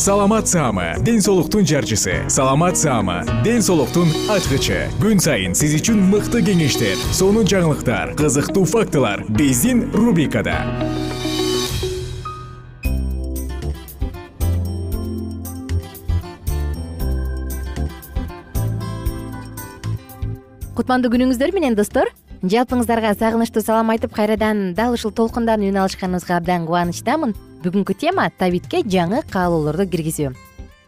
саламат саама ден соолуктун жарчысы. Саламат саама ден соолуктун ачкычы. Күн сайын сиз үчүн мыкты кеңештер сонун жаңылыктар кызыктуу фактылар биздин рубрикада. Кутмандуу күнүңүздөр менен достор. Жалпыңыздарга сагынычтуу салам айтып кайрадан дал ушул толкундан үн алышканыбызга абдан кубанычтамын бүгүнкү тема табитке жаңы каалоолорду киргизүү.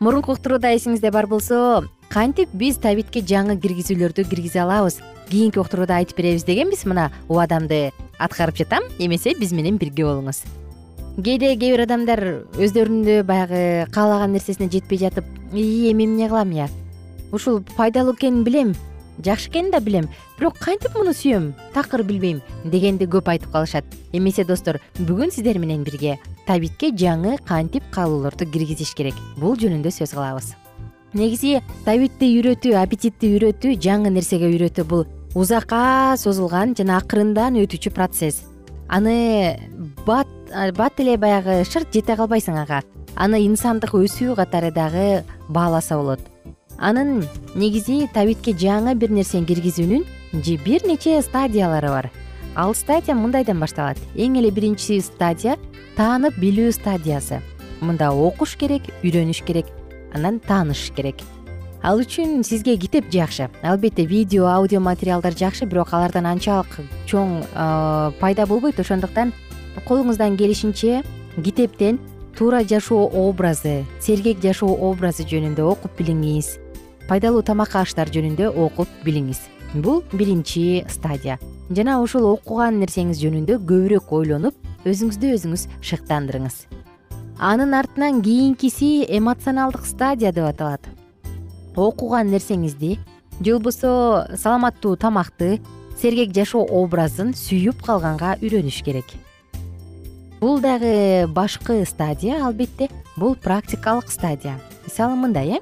Мурунку уктурууда эсиңизде бар болсо кантип биз табитке жаңы киргизүүлөрдү киргизе алабыз? Кийинки уктурууда айтып беребиз дегенбиз мына убадамды аткарып жатам эмесе биз менен бирге болуңуз. Кээде кээ бир адамдар өздөрүндө баягы каалаган нерсесине жетпей жатып ии эми эмне кылам ыя ушул пайдалуу экенин билем жакшы экенин да билем бирок кантип муну сүйөм такыр билбейм? дегенди көп айтып калышат. Эмесе достор бүгүн сиздер менен бирге табитке жаңы кантип каалоолорду киргизиш керек. Бул жөнүндө сөз кылабыз. Негизи табитти үйрөтүү аппетитти үйрөтүү жаңы нерсеге үйрөтүү бул узакка созулган жана акырындан өтүүчү процесс. Аны бат бат эле баягы шырт жете калбайсың ага. Аны инсандык өсүү катары дагы бааласа болот. Анын негизи табитке жаңы бир нерсени киргизүүнүн бир нече стадиялары бар ал стадия мындайдан башталат. Эң эле биринчи стадия таанып билүү стадиясы. Мында окуш керек үйрөнүш керек анан таанышыш керек. Ал үчүн сизге китеп жакшы. Албетте видео аудио материалдар жакшы бирок алардан анчалык чоң пайда болбойт. Ошондуктан колуңуздан келишинче китептен туура жашоо образы сергек жашоо образы жөнүндө окуп билиңиз. Пайдалуу тамак аштар жөнүндө окуп билиңиз. Бул биринчи стадия жана ушул окуган нерсеңиз жөнүндө көбүрөөк ойлонуп өзүңүздү өзүңүз шыктандырыңыз. Анын артынан кийинкиси эмоционалдык стадия деп аталат. Окуган нерсеңизди же болбосо саламаттуу тамакты сергек жашоо образын сүйүп калганга үйрөнүш керек. Бул дагы башкы стадия албетте бул практикалык стадия. Мисалы мындай э?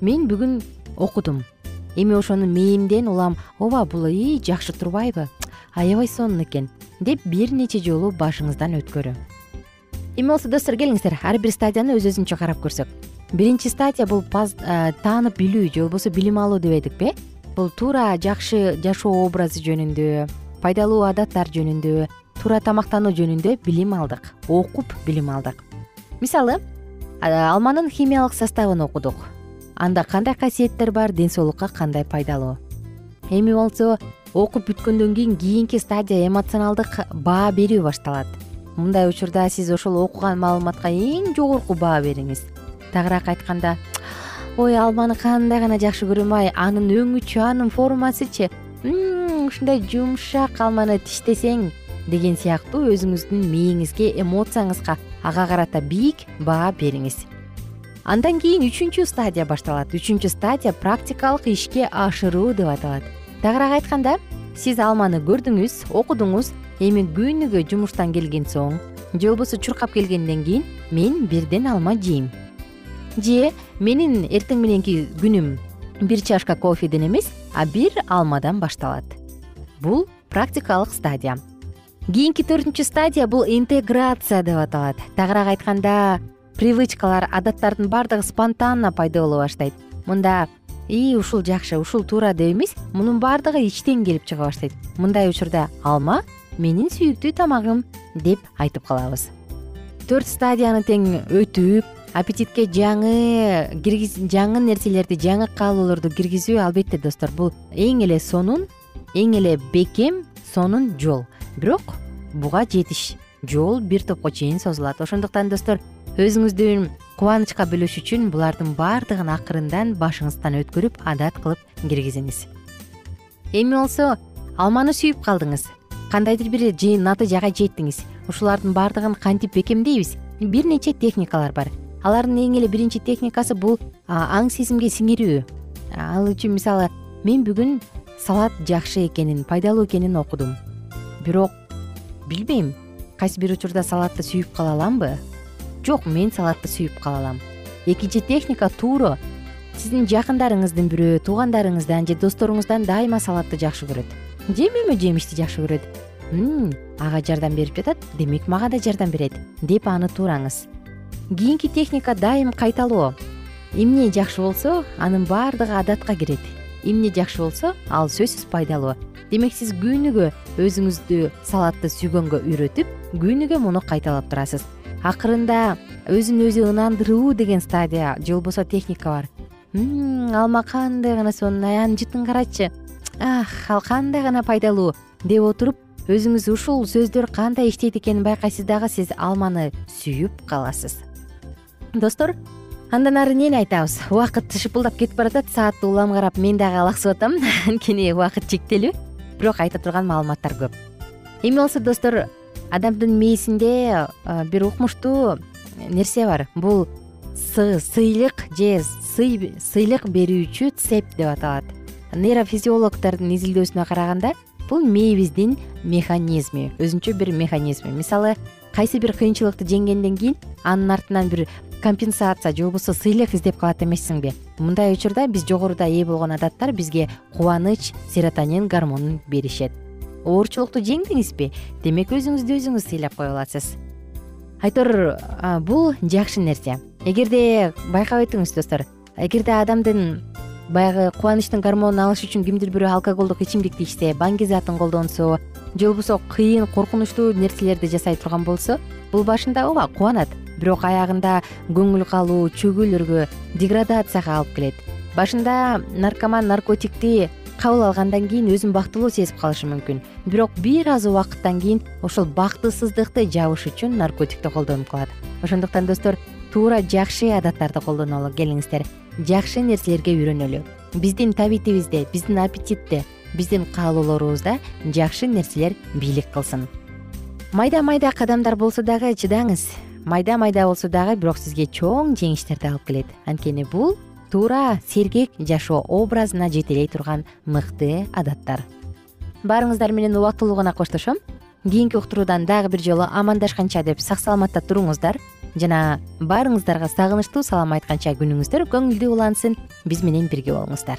Мен бүгүн окудум. Эми ошону мээмден улам ооба бул ии жакшы турбайбы аябай сонун экен деп бир нече жолу башыңыздан өткөрүү эми болсо достор келиңиздер. Ар бир стадияны өз өзүнчө карап көрсөк. Биринчи стадия бул таанып билүү же болбосо билим алуу деп дебедикпи э бул туура жакшы жашоо образы жөнүндө пайдалуу адаттар жөнүндө туура тамактануу жөнүндө билим алдык окуп билим алдык. Мисалы алманын химиялык составын окудук. Анда кандай касиеттер бар ден соолукка кандай пайдалуу. Эми болсо окуп бүткөндөн кийин кийинки стадия эмоционалдык баа берүү башталат. Мындай учурда сиз ошол окуган маалыматка эң жогорку баа бериңиз. Тагыраак айтканда ой алманы кандай гана жакшы көрөм ай анын өңүчү анын формасычы ушундай жумшак алманы тиштесең деген сыяктуу өзүңүздүн мээңизге эмоцияңызга ага карата бийик баа бериңиз. Андан кийин үчүнчү стадия башталат. Үчүнчү стадия практикалык ишке ашыруу деп аталат тагыраак айтканда сиз алманы көрдүңүз окудуңуз эми күнүгө жумуштан келген соң же болбосо чуркап келгенден кийин мен бирден алма жейм. Же менин эртең мененки күнүм бир чашка кофеден эмес а бир алмадан башталат. Бул практикалык стадия. Кийинки төртүнчү стадия бул интеграция деп аталат. Тагыраак айтканда привычкалар адаттардын баардыгы спонтанно пайда боло баштайт. Мында ии ушул жакшы ушул туура деп эмес мунун баардыгы ичтен келип чыга баштайт. Мындай учурда алма менин сүйүктүү тамагым деп айтып калабыз. Төрт стадияны тең өтүп аппетитке жаңы жаңы нерселерди жаңы каалоолорду киргизүү албетте достор бул эң эле сонун эң эле бекем сонун жол. Бирок буга жетиш жол бир топко чейин созулат. Ошондуктан достор өзүңүздүн кубанычка бөлөшүү үчүн булардын баардыгын акырындан башыңыздан өткөрүп адат кылып киргизиңиз. Эми болсо алманы сүйүп калдыңыз. Кандайдыр бир натыйжага жеттиңиз. Ушулардын баардыгын кантип бекемдейбиз? Бир нече техникалар бар. Алардын эң эле биринчи техникасы бул аң сезимге сиңирүү. Ал үчүн мисалы мен бүгүн салат жакшы экенин пайдалуу экенин окудум. Бирок билбейм кайсы бир учурда салатты сүйүп кала аламбы жок мен салатты сүйүп кала алам. Экинчи техника туура сиздин жакындарыңыздын бирөө туугандарыңыздан же досторуңуздан дайыма салатты жакшы көрөт. Же мөмө жемишти жакшы көрөт? Ага жардам берип жатат демек мага да жардам берет деп аны туураңыз. Кийинки техника дайым кайталоо. Эмне жакшы болсо анын баардыгы адатка кирет. Эмне жакшы болсо ал сөзсүз пайдалуу демек сиз күнүгө өзүңүздү салатты сүйгөнгө үйрөтүп күнүгө муну кайталап турасыз акырында өзүн өзү ынандыруу деген стадия же болбосо техника бар. Алма кандай гана сонун ай жытын карачы. Ах ал кандай гана пайдалуу деп отуруп өзүңүз ушул сөздөр кандай иштейт экенин байкайсыз дагы сиз алманы сүйүп каласыз. Достор андан ары эмнени айтабыз? Убакыт шыпылдап кетип баратат саатты улам карап мен дагы алаксып атам. Анткени убакыт чектелүү. Бирок айта турган маалыматтар көп. Эми болсо достор адамдын мээсинде бир укмуштуу нерсе бар. Бул сыйлык же сыйлык берүүчү цепь деп аталат. Нейрофизиологдордун изилдөөсүнө караганда бул мээбиздин механизми өзүнчө бир механизми. Мисалы кайсы бир кыйынчылыкты жеңгенден кийин анын артынан бир компенсация же болбосо сыйлык издеп калат эмессиңби. Мындай учурда биз жогоруда ээ болгон адаттар бизге кубаныч серотонин гормонун беришет оорчулукту жеңдиңизби? Демек өзүңүздү өзүңүз сыйлап кое аласыз. Айтор бул жакшы нерсе. Эгерде байкап өтүңүз достор. Эгерде адамдын баягы кубанычтын гормонун алыш үчүн кимдир бирөө алкоголдук ичимдикти ичсе баңги затын колдонсо же болбосо кыйын коркунучтуу нерселерди жасай турган болсо бул башында ооба кубанат. Бирок аягында көңүл калуу чөгүүлөргө деградацияга алып келет башында наркоман наркотикти кабыл алгандан кийин өзүн бактылуу сезип калышы мүмкүн. Бирок бир аз убакыттан кийин ошол бактысыздыкты жабыш үчүн наркотикти колдонуп калат. Ошондуктан достор туура жакшы адаттарды колдонолу келиңиздер. Жакшы нерселерге үйрөнөлү. Биздин табитибизде биздин аппетитте биздин каалоолорубузда жакшы нерселер бийлик кылсын. Майда майда кадамдар болсо дагы чыдаңыз. Майда майда болсо дагы бирок сизге чоң жеңиштерди алып келет. Анткени бул туура сергек жашоо образына жетелей турган мыкты адаттар. Баарыңыздар менен убактылуу гана коштошом. Кийинки уктуруудан дагы бир жолу амандашканча деп сак саламатта туруңуздар. Жана баарыңыздарга сагынычтуу салам айтканча күнүңүздөр көңүлдүү улансын. Биз менен бирге болуңуздар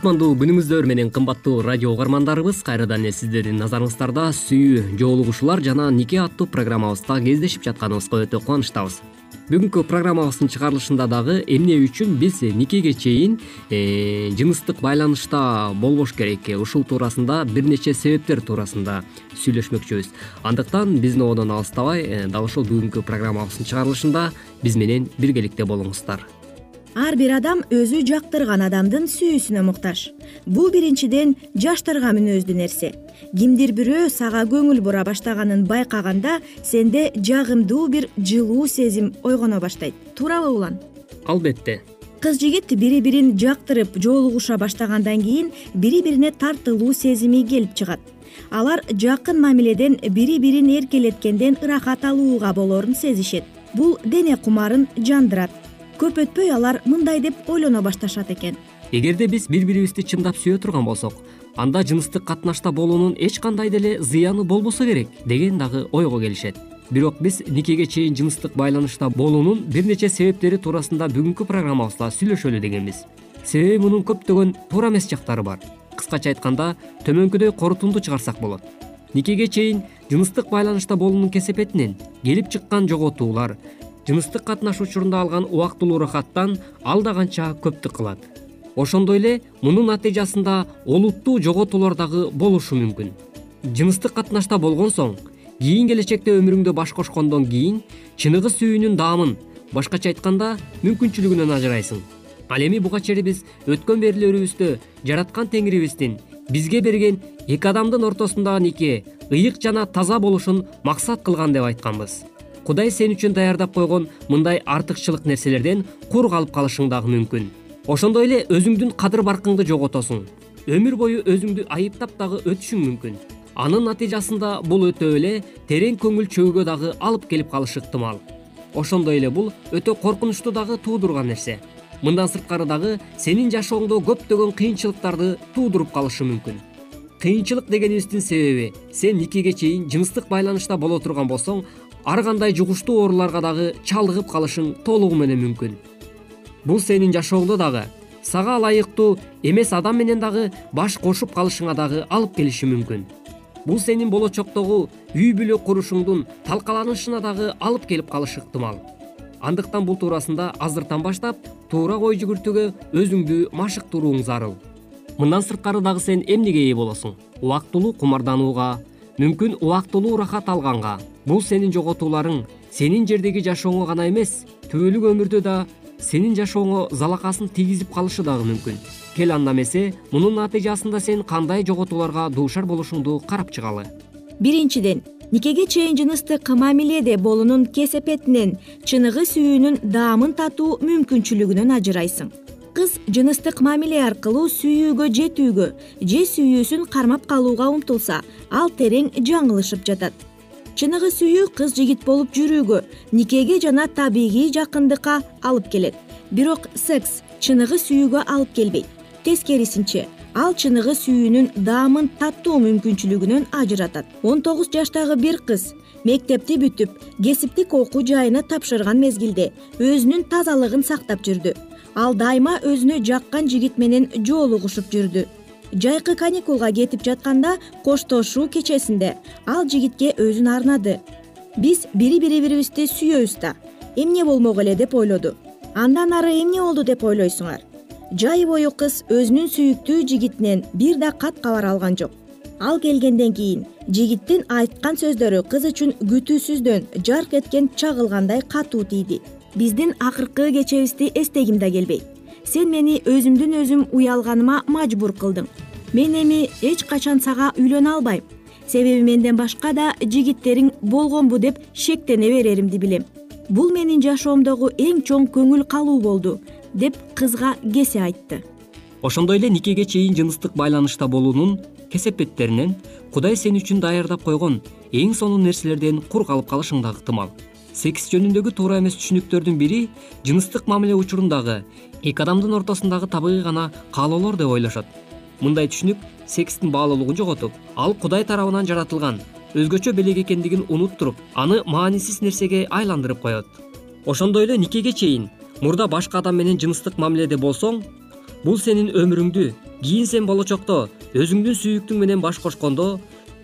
кутмандуу күнүңүздөр менен кымбаттуу радио угармандарыбыз кайрадан эле сиздердин назарыңыздарда сүйүү жоолугушуулар жана нике аттуу программабызда кездешип жатканыбызга өтө кубанычтабыз. Бүгүнкү программабыздын чыгарылышында дагы эмне үчүн биз никеге чейин э, жыныстык байланышта болбош керек ушул туурасында бир нече себептер туурасында сүйлөшмөкчүбүз. Андыктан биздин ободон алыстабай э, дал ушул бүгүнкү программабыздын чыгарылышында биз менен биргеликте болуңуздар ар бир адам өзү жактырган адамдын сүйүүсүнө муктаж. Бул биринчиден жаштарга мүнөздүү нерсе кимдир бирөө сага көңүл бура баштаганын байкаганда сенде жагымдуу бир жылуу сезим ойгоно баштайт. Туурабы улан албетте. Кыз жигит бири бирин жактырып жоолугуша баштагандан кийин бири бирине тартылуу сезими келип чыгат. Алар жакын мамиледен бири бирин эркелеткенден ырахат алууга болоорун сезишет. Бул дене кумарын жандырат көп өтпөй алар мындай деп ойлоно башташат экен. Эгерде биз бири бирибизди чындап сүйө турган болсок анда жыныстык катнашта болуунун эч кандай деле зыяны болбосо керек деген дагы ойго келишет. Бирок биз никеге чейин жыныстык байланышта болуунун бир нече себептери туурасында бүгүнкү программабызда сүйлөшөлү дегенбиз. Себеби мунун көптөгөн туура эмес жактары бар. Кыскача айтканда төмөнкүдөй корутунду чыгарсак болот. Никеге чейин жыныстык байланышта болуунун кесепетинен келип чыккан жоготуулар жыныстык катнаш учурунда алган убактылуу ырахаттан алда канча көптүк кылат. Ошондой эле мунун натыйжасында олуттуу жоготуулар дагы болушу мүмкүн. Жыныстык катнашта болгон соң кийин келечекте өмүрүңдө баш кошкондон кийин чыныгы сүйүүнүн даамын башкача айтканда мүмкүнчүлүгүнөн ажырайсың. Ал эми буга чейин биз өткөн берилүүрүбүздө жараткан теңирибиздин бизге берген эки адамдын ортосундагы нике ыйык жана таза болушун максат кылган деп айтканбыз кудай сен үчүн даярдап койгон мындай артыкчылык нерселерден кур калып калышың дагы мүмкүн. Ошондой эле өзүңдүн кадыр баркыңды жоготосуң. Өмүр бою өзүңдү айыптап дагы өтүшүң мүмкүн. Анын натыйжасында бул өтө эле терең көңүл чөбгө дагы алып келип калышы ыктымал. Ошондой эле бул өтө коркунучту дагы туудурган нерсе. Мындан сырткары дагы сенин жашооңдо көптөгөн кыйынчылыктарды туудуруп калышы мүмкүн. Кыйынчылык дегенибиздин себеби сен никеге чейин жыныстык байланышта боло турган болсоң ар кандай жугуштуу ооруларга дагы чалдыгып калышың толугу менен мүмкүн. Бул сенин жашооңдо дагы сага ылайыктуу эмес адам менен дагы баш кошуп калышыңа дагы алып келиши мүмкүн. Бул сенин болочоктогу үй бүлө курушуңдун талкаланышына дагы алып келип калышы ыктымал андыктан бул туурасында азыртан баштап туура ой жүгүртүүгө өзүңдү машыктырууң зарыл. Мындан сырткары дагы сен эмнеге ээ болосуң? Убактылуу кумарданууга мүмкүн убактылуу ырахат алганга бул сенин жоготууларың. Сенин жердеги жашооңо гана эмес түбөлүк өмүрдө да сенин жашооңо залакасын тийгизип калышы дагы мүмкүн. Кел анда эмесе мунун натыйжасында сен кандай жоготууларга дуушар болушуңду карап чыгалы. Биринчиден никеге чейин жыныстык мамиледе болуунун кесепетинен чыныгы сүйүүнүн даамын татуу мүмкүнчүлүгүнөн ажырайсың. Кыз жыныстык мамиле аркылуу сүйүүгө жетүүгө же сүйүүсүн кармап калууга умтулса ал терең жаңылышып жатат чыныгы сүйүү кыз жигит болуп жүрүүгө никеге жана табигый жакындыкка алып келет. Бирок секс чыныгы сүйүүгө алып келбейт. Тескерисинче ал чыныгы сүйүүнүн даамын таттуу мүмкүнчүлүгүнөн ажыратат. Он тогуз жаштагы бир кыз мектепти бүтүп кесиптик окуу жайына тапшырган мезгилде өзүнүн тазалыгын сактап жүрдү. Ал дайыма өзүнө жаккан жигит менен жолугушуп жүрдү жайкы каникулга кетип жатканда коштошуу кечесинде. Ал жигитке өзүн арнады. Биз бири бирибирибизди сүйөбүз да. Эмне болмок эле? деп ойлоду. Андан ары эмне болду? деп ойлойсуңар. Жай бою кыз өзүнүн сүйүктүү жигитинен бир да кат кабар алган жок. Ал келгенден кийин жигиттин айткан сөздөрү кыз үчүн күтүүсүздөн жарк эткен чагылгандай катуу тийди. Биздин акыркы кечебизди эстегим да келбейт сен мени өзүмдүн өзүм уялганыма мажбур кылдың. Мен эми эч качан сага үйлөнө албайм. Себеби менден башка да жигиттериң болгонбу деп шектене береримди билем. Бул менин жашоомдогу эң чоң көңүл калуу болду деп кызга кесе айтты. Ошондой эле никеге чейин жыныстык байланышта болуунун кесепеттеринен кудай сен үчүн даярдап койгон эң сонун нерселерден кур калып калышың да ыктымал секс жөнүндөгү туура эмес түшүнүктөрдүн бири жыныстык мамиле учурундагы эки адамдын ортосундагы табигый гана каалоолор деп ойлошот. Мындай түшүнүк секстин баалуулугун жоготуп ал кудай тарабынан жаратылган өзгөчө белек экендигин унуттуруп аны маанисиз нерсеге айландырып коет. Ошондой эле никеге чейин мурда башка адам менен жыныстык мамиледе болсоң бул сенин өмүрүңдү кийин сен болочокто өзүңдүн сүйүктүң менен баш кошкондо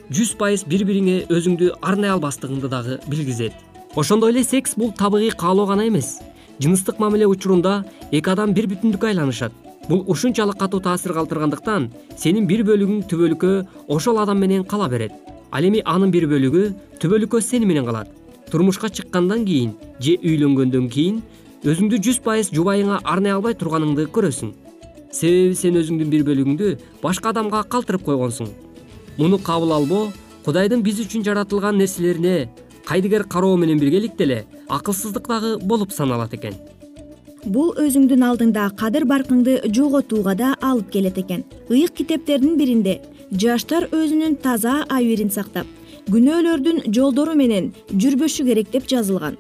жүз пайыз бири бириңе өзүңдү арнай албастыгыңды дагы билгизет ошондой эле секс бул табигый каалоо гана эмес. Жыныстык мамиле учурунда эки адам бир бүтүндүккө айланышат. Бул ушунчалык катуу таасир калтыргандыктан сенин бир бөлүгүң түбөлүккө ошол адам менен кала берет. Ал эми анын бир бөлүгү түбөлүккө сени менен калат. Турмушка чыккандан кийин же үйлөнгөндөн кийин өзүңдү жүз пайыз жубайыңа арнай албай турганыңды көрөсүң. Себеби сен өзүңдүн бир бөлүгүңдү башка адамга калтырып койгонсуң. Муну кабыл албоо кудайдын биз үчүн жаратылган нерселерине кайдыгер кароо менен биргеликте эле акылсыздык дагы болуп саналат экен. Бул өзүңдүн алдыңда кадыр баркыңды жоготууга да алып келет экен. ыйык китептердин биринде жаштар өзүнүн таза абийирин сактап күнөөлөрдүн жолдору менен жүрбөшү керек деп жазылган.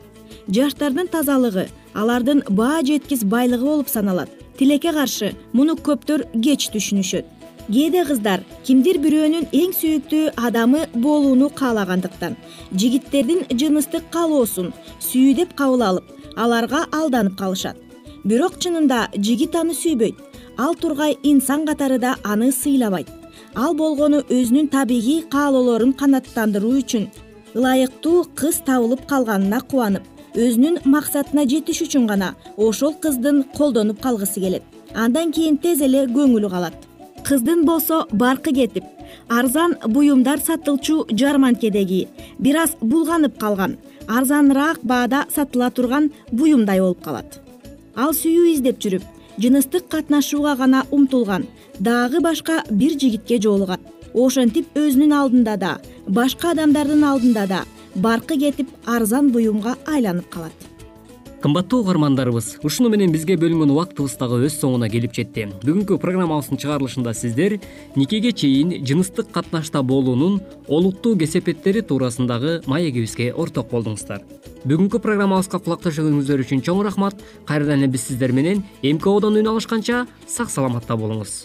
Жаштардын тазалыгы алардын баа жеткис байлыгы болуп саналат. Тилекке каршы муну көптөр кеч түшүнүшөт кээде кыздар кимдир бирөөнүн эң сүйүктүү адамы болууну каалагандыктан жигиттердин жыныстык каалоосун сүйүү деп кабыл алып аларга алданып калышат. Бирок чынында жигит аны сүйбөйт ал тургай инсан катары да аны сыйлабайт ал болгону өзүнүн табигый каалоолорун канааттандыруу үчүн ылайыктуу кыз табылып калганына кубанып өзүнүн максатына жетиш үчүн гана ошол кыздын колдонуп калгысы келет. Андан кийин тез эле көңүлү калат кыздын болсо баркы кетип арзан буюмдар сатылчу жарманкедеги бир аз булганып калган арзаныраак баада сатыла турган буюмдай болуп калат. Ал сүйүү издеп жүрүп жыныстык катнашууга гана умтулган дагы башка бир жигитке жолугат. Ошентип өзүнүн алдында да башка адамдардын алдында да баркы кетип арзан буюмга айланып калат кымбаттуу угармандарыбыз. Ушуну менен бизге бөлүнгөн убактыбыз дагы өз соңуна келип жетти. Бүгүнкү программабыздын чыгарылышында сиздер никеге чейин жыныстык катнашта болуунун олуттуу кесепеттери туурасындагы маегибизге орток болдуңуздар. Бүгүнкү программабызга кулак төшөгөнүңүздөр үчүн чоң рахмат. Кайрадан эле биз сиздер менен эмкодон үн алышканча сак саламатта болуңуз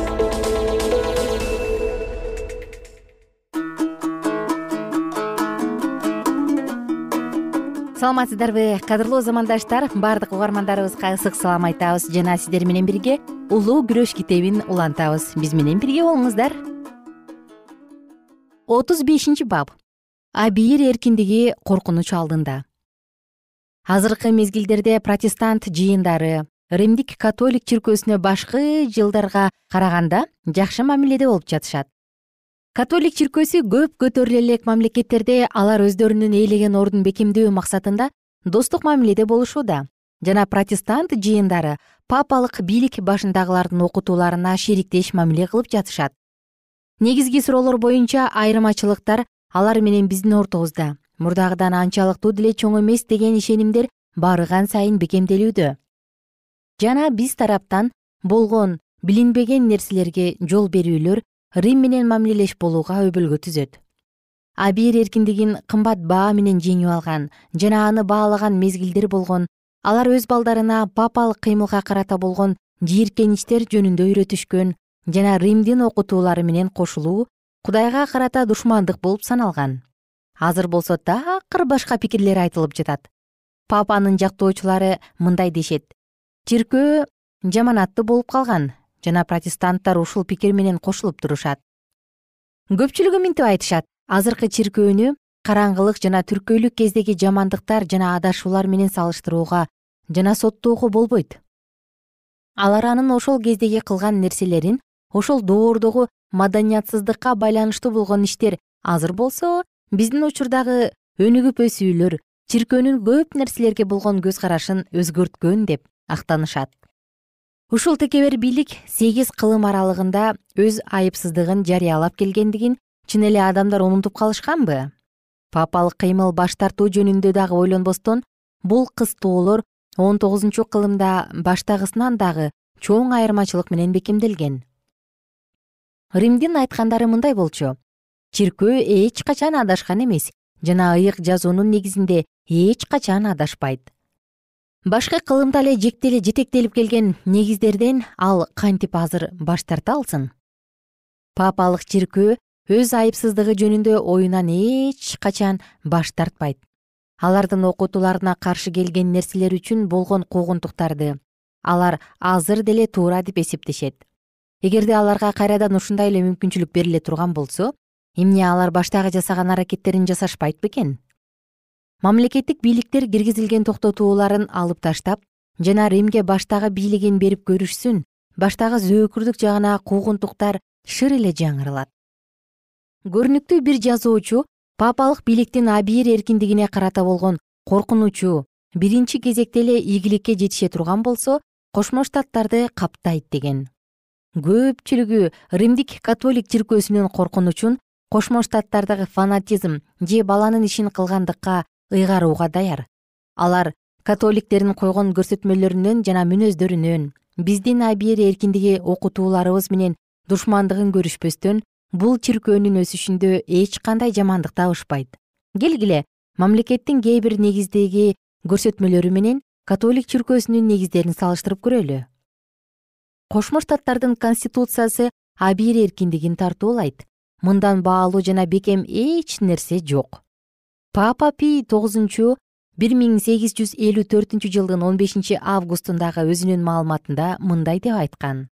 саламатсыздарбы? Кадырлуу замандаштар баардык угармандарыбызга ысык салам айтабыз. Жана сиздер менен бирге улуу күрөш китебин улантабыз. Биз менен бирге болуңуздар. Отуз бешинчи бап абийир эркиндиги коркунуч алдында. Азыркы мезгилдерде протестант жыйындары римдик католик чиркөөсүнө башкы жылдарга караганда жакшы мамиледе болуп жатышат католик чиркөөсү көп көтөрүлө элек мамлекеттерде алар өздөрүнүн ээлеген ордун бекемдөө максатында достук мамиледе болушууда. Жана протестант жыйындары папалык бийлик башындагылардын окутууларына шериктеш мамиле кылып жатышат. Негизги суроолор боюнча айырмачылыктар алар менен биздин ортобузда. Мурдагыдан анчалыктуу деле чоң эмес деген ишенимдер барыган сайын бекемделүүдө. Жана биз тараптан болгон билинбеген нерселерге жол берүүлөр рим менен мамилелеш болууга өбөлгө түзөт. Абийир эркиндигин кымбат баа менен жеңип алган жана аны баалаган мезгилдер болгон алар өз балдарына папалык кыймылга карата болгон жийиркеничтер жөнүндө үйрөтүшкөн жана римдин окутуулары менен кошулуу кудайга карата душмандык болуп саналган. Азыр болсо такыр башка пикирлер айтылып жатат. Папанын жактоочулары мындай дешет. Чиркөө жаманаттуу болуп калган жана протестанттар ушул пикир менен кошулуп турушат. Көпчүлүгү мынтип айтышат. Азыркы чиркөөнү караңгылык жана түркөйлүк кездеги жамандыктар жана адашуулар менен салыштырууга жана соттоого болбойт. Алар анын ошол кездеги кылган нерселерин ошол доордогу маданиятсыздыкка байланыштуу болгон иштер азыр болсо биздин учурдагы өнүгүп өсүүлөр чиркөөнүн көп нерселерге болгон көз карашын өзгөрткөн деп актанышат ушул текебер бийлик сегиз кылым аралыгында өз айыпсыздыгын жарыялап келгендигин чын эле адамдар унутуп калышканбы? Папалык кыймыл баш тартуу жөнүндө дагы ойлонбостон бул кыстоолор он тогузунчу кылымда баштагысынан дагы чоң айырмачылык менен бекемделген. Римдин айткандары мындай болчу. Чиркөө эч качан адашкан эмес жана ыйык жазуунун негизинде эч качан адашпайт башкы кылымда эле жетектелип келген негиздерден ал кантип азыр баш тарта алсын? Папалык чиркөө өз айыпсыздыгы жөнүндө оюнан эч качан баш тартпайт. Алардын окутууларына каршы келген нерселер үчүн болгон куугунтуктарды алар азыр деле туура деп эсептешет. Эгерде аларга кайрадан ушундай эле мүмкүнчүлүк бериле турган болсо эмне алар баштагы жасаган аракеттерин жасашпайт бекен мамлекеттик бийликтер киргизилген токтотууларын алып таштап жана римге баштагы бийлигин берип көрүшсүн баштагы зөөкүрдүк жагына куугунтуктар шыр эле жаңырылат. Көрүнүктүү бир жазуучу папалык бийликтин абийир эркиндигине карата болгон коркунучу биринчи кезекте эле ийгиликке жетише турган болсо кошмо штаттарды каптайт деген. Көпчүлүгү римдик католик чиркөөсүнүн коркунучун кошмо штаттардагы фанатизм же баланын ишин кылгандыкка ыйгарууга даяр. Алар католиктердин койгон көрсөтмөлөрүнөн жана мүнөздөрүнөн биздин абийир эркиндиги окутууларыбыз менен душмандыгын көрүшпөстөн бул чиркөөнүн өсүшүндө эч кандай жамандык табышпайт. Келгиле мамлекеттин кээ бир негиздеги көрсөтмөлөрү менен католик чиркөөсүнүн негиздерин салыштырып көрөлү. Кошмо штаттардын конституциясы абийир эркиндигин тартуулайт. Мындан баалуу жана бекем эч нерсе жок папа пий тогузунчу бир миң сегиз жүз элүү төртүнчү жылдын он бешинчи августундагы өзүнүн маалыматында мындай деп айткан.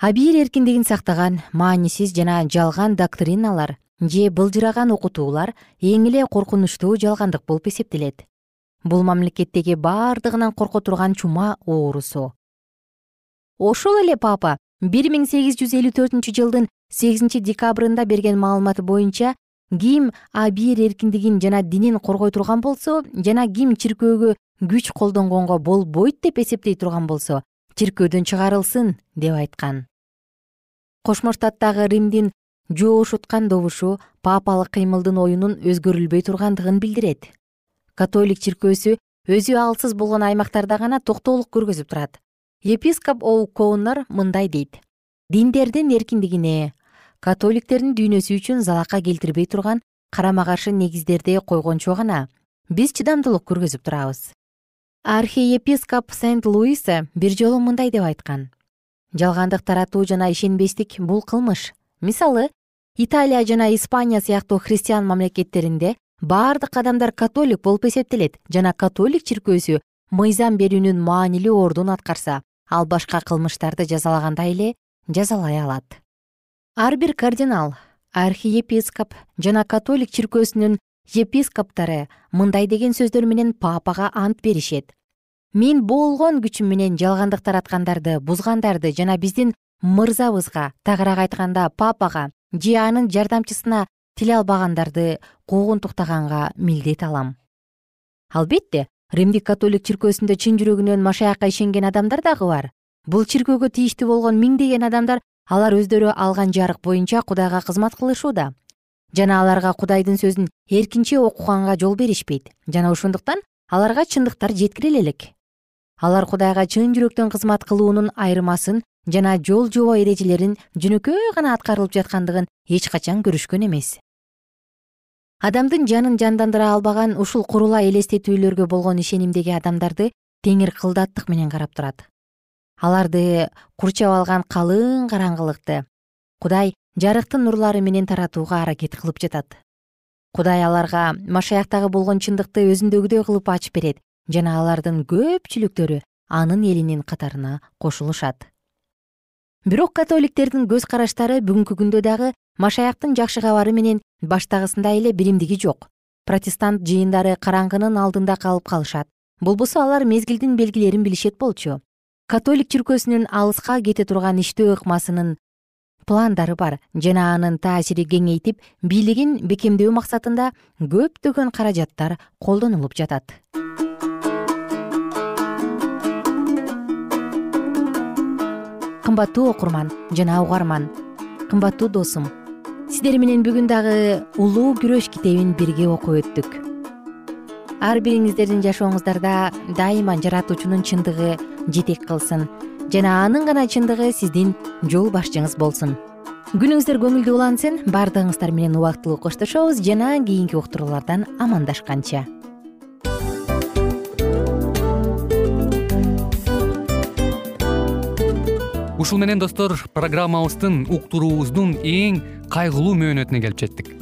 Абийир эркиндигин сактаган маанисиз жана жалган доктриналар же былжыраган окутуулар эң эле коркунучтуу жалгандык болуп эсептелет. Бул мамлекеттеги бардыгынан корко турган чума оорусу ошол эле папа бир миң сегиз жүз элүү төртүнчү жылдын сегизинчи декабрында берген маалыматы боюнча ким абийир эркиндигин жана динин коргой турган болсо жана ким чиркөөгө күч колдонгонго болбойт деп эсептей турган болсо чиркөөдөн чыгарылсын деп айткан. Кошмо штаттагы римдин жоошуткан добушу папалык кыймылдын оюнун өзгөрүлбөй тургандыгын билдирет. Католик чиркөөсү өзү алсыз болгон аймактарда гана токтоолук көргөзүп турат. Епископ оу коунер мындай дейт диндердин эркиндигине католиктердин дүйнөсү үчүн залака келтирбей турган карама каршы негиздерди койгончо гана биз чыдамдуулук көргөзүп турабыз. Архиепископ сент луиса бир жолу мындай деп айткан. Жалгандык таратуу жана ишенбестик бул кылмыш. Мисалы италия жана испания сыяктуу христиан мамлекеттеринде баардык адамдар католик болуп эсептелет жана католик чиркөөсү мыйзам берүүнүн маанилүү ордун аткарса ал башка кылмыштарды жазалагандай эле жазалай алат ар бир кардинал архиепископ жана католик чиркөөсүнүн епископтары мындай деген сөздөр менен папага ант беришет. Мен боолгон күчүм менен жалгандык тараткандарды бузгандарды жана биздин мырзабызга тагыраак айтканда папага же анын жардамчысына тил албагандарды куугунтуктаганга милдет алам албетте римдик католик чиркөөсүндө чын жүрөгүнөн машаякка ишенген адамдар дагы бар. Бул чиркөөгө тийиштүү болгон миңдеген адамдар алар өздөрү алган жарык боюнча кудайга кызмат кылышууда. Жана аларга кудайдын сөзүн эркинче окуганга жол беришпейт. Жана ошондуктан аларга чындыктар жеткириле элек. Алар кудайга чын жүрөктөн кызмат кылуунун айырмасын жана жол жобо эрежелерин жөнөкөй гана аткарылып жаткандыгын эч качан көрүшкөн эмес. Адамдын жанын жандандыра албаган ушул курула элестетүүлөргө болгон ишенимдеги адамдарды теңир кылдаттык менен карап турат аларды курчап алган калың караңгылыкты. Кудай жарыктын нурлары менен таратууга аракет кылып жатат. Кудай аларга машаяктагы болгон чындыкты өзүндөгүдөй кылып ачып берет жана алардын көпчүлүктөрү анын элинин катарына кошулушат. Бирок католиктердин көз караштары бүгүнкү күндө дагы машаяктын жакшы кабары менен баштагысындай эле биримдиги жок. Протестант жыйындары караңгынын алдында калып калышат. Болбосо алар мезгилдин белгилерин билишет болчу католик чиркөөсүнүн алыска кете турган иштөө ыкмасынын пландары бар жана анын таасири кеңейтип бийлигин бекемдөө максатында көптөгөн каражаттар колдонулуп жатат. Кымбаттуу окурман жана угарман кымбаттуу досум сиздер менен бүгүн дагы улуу күрөш китебин бирге окуп өттүк ар бириңиздердин жашооңуздарда дайыма жаратуучунун чындыгы жетек кылсын. Жана анын гана чындыгы сиздин жол башчыңыз болсун. Күнүңүздөр көңүлдүү улансын баардыгыңыздар менен убактылуу коштошобуз жана кийинки уктуруулардан амандашканча. Ушул менен достор программабыздын уктуруубуздун эң кайгылуу мөөнөтүнө келип жеттик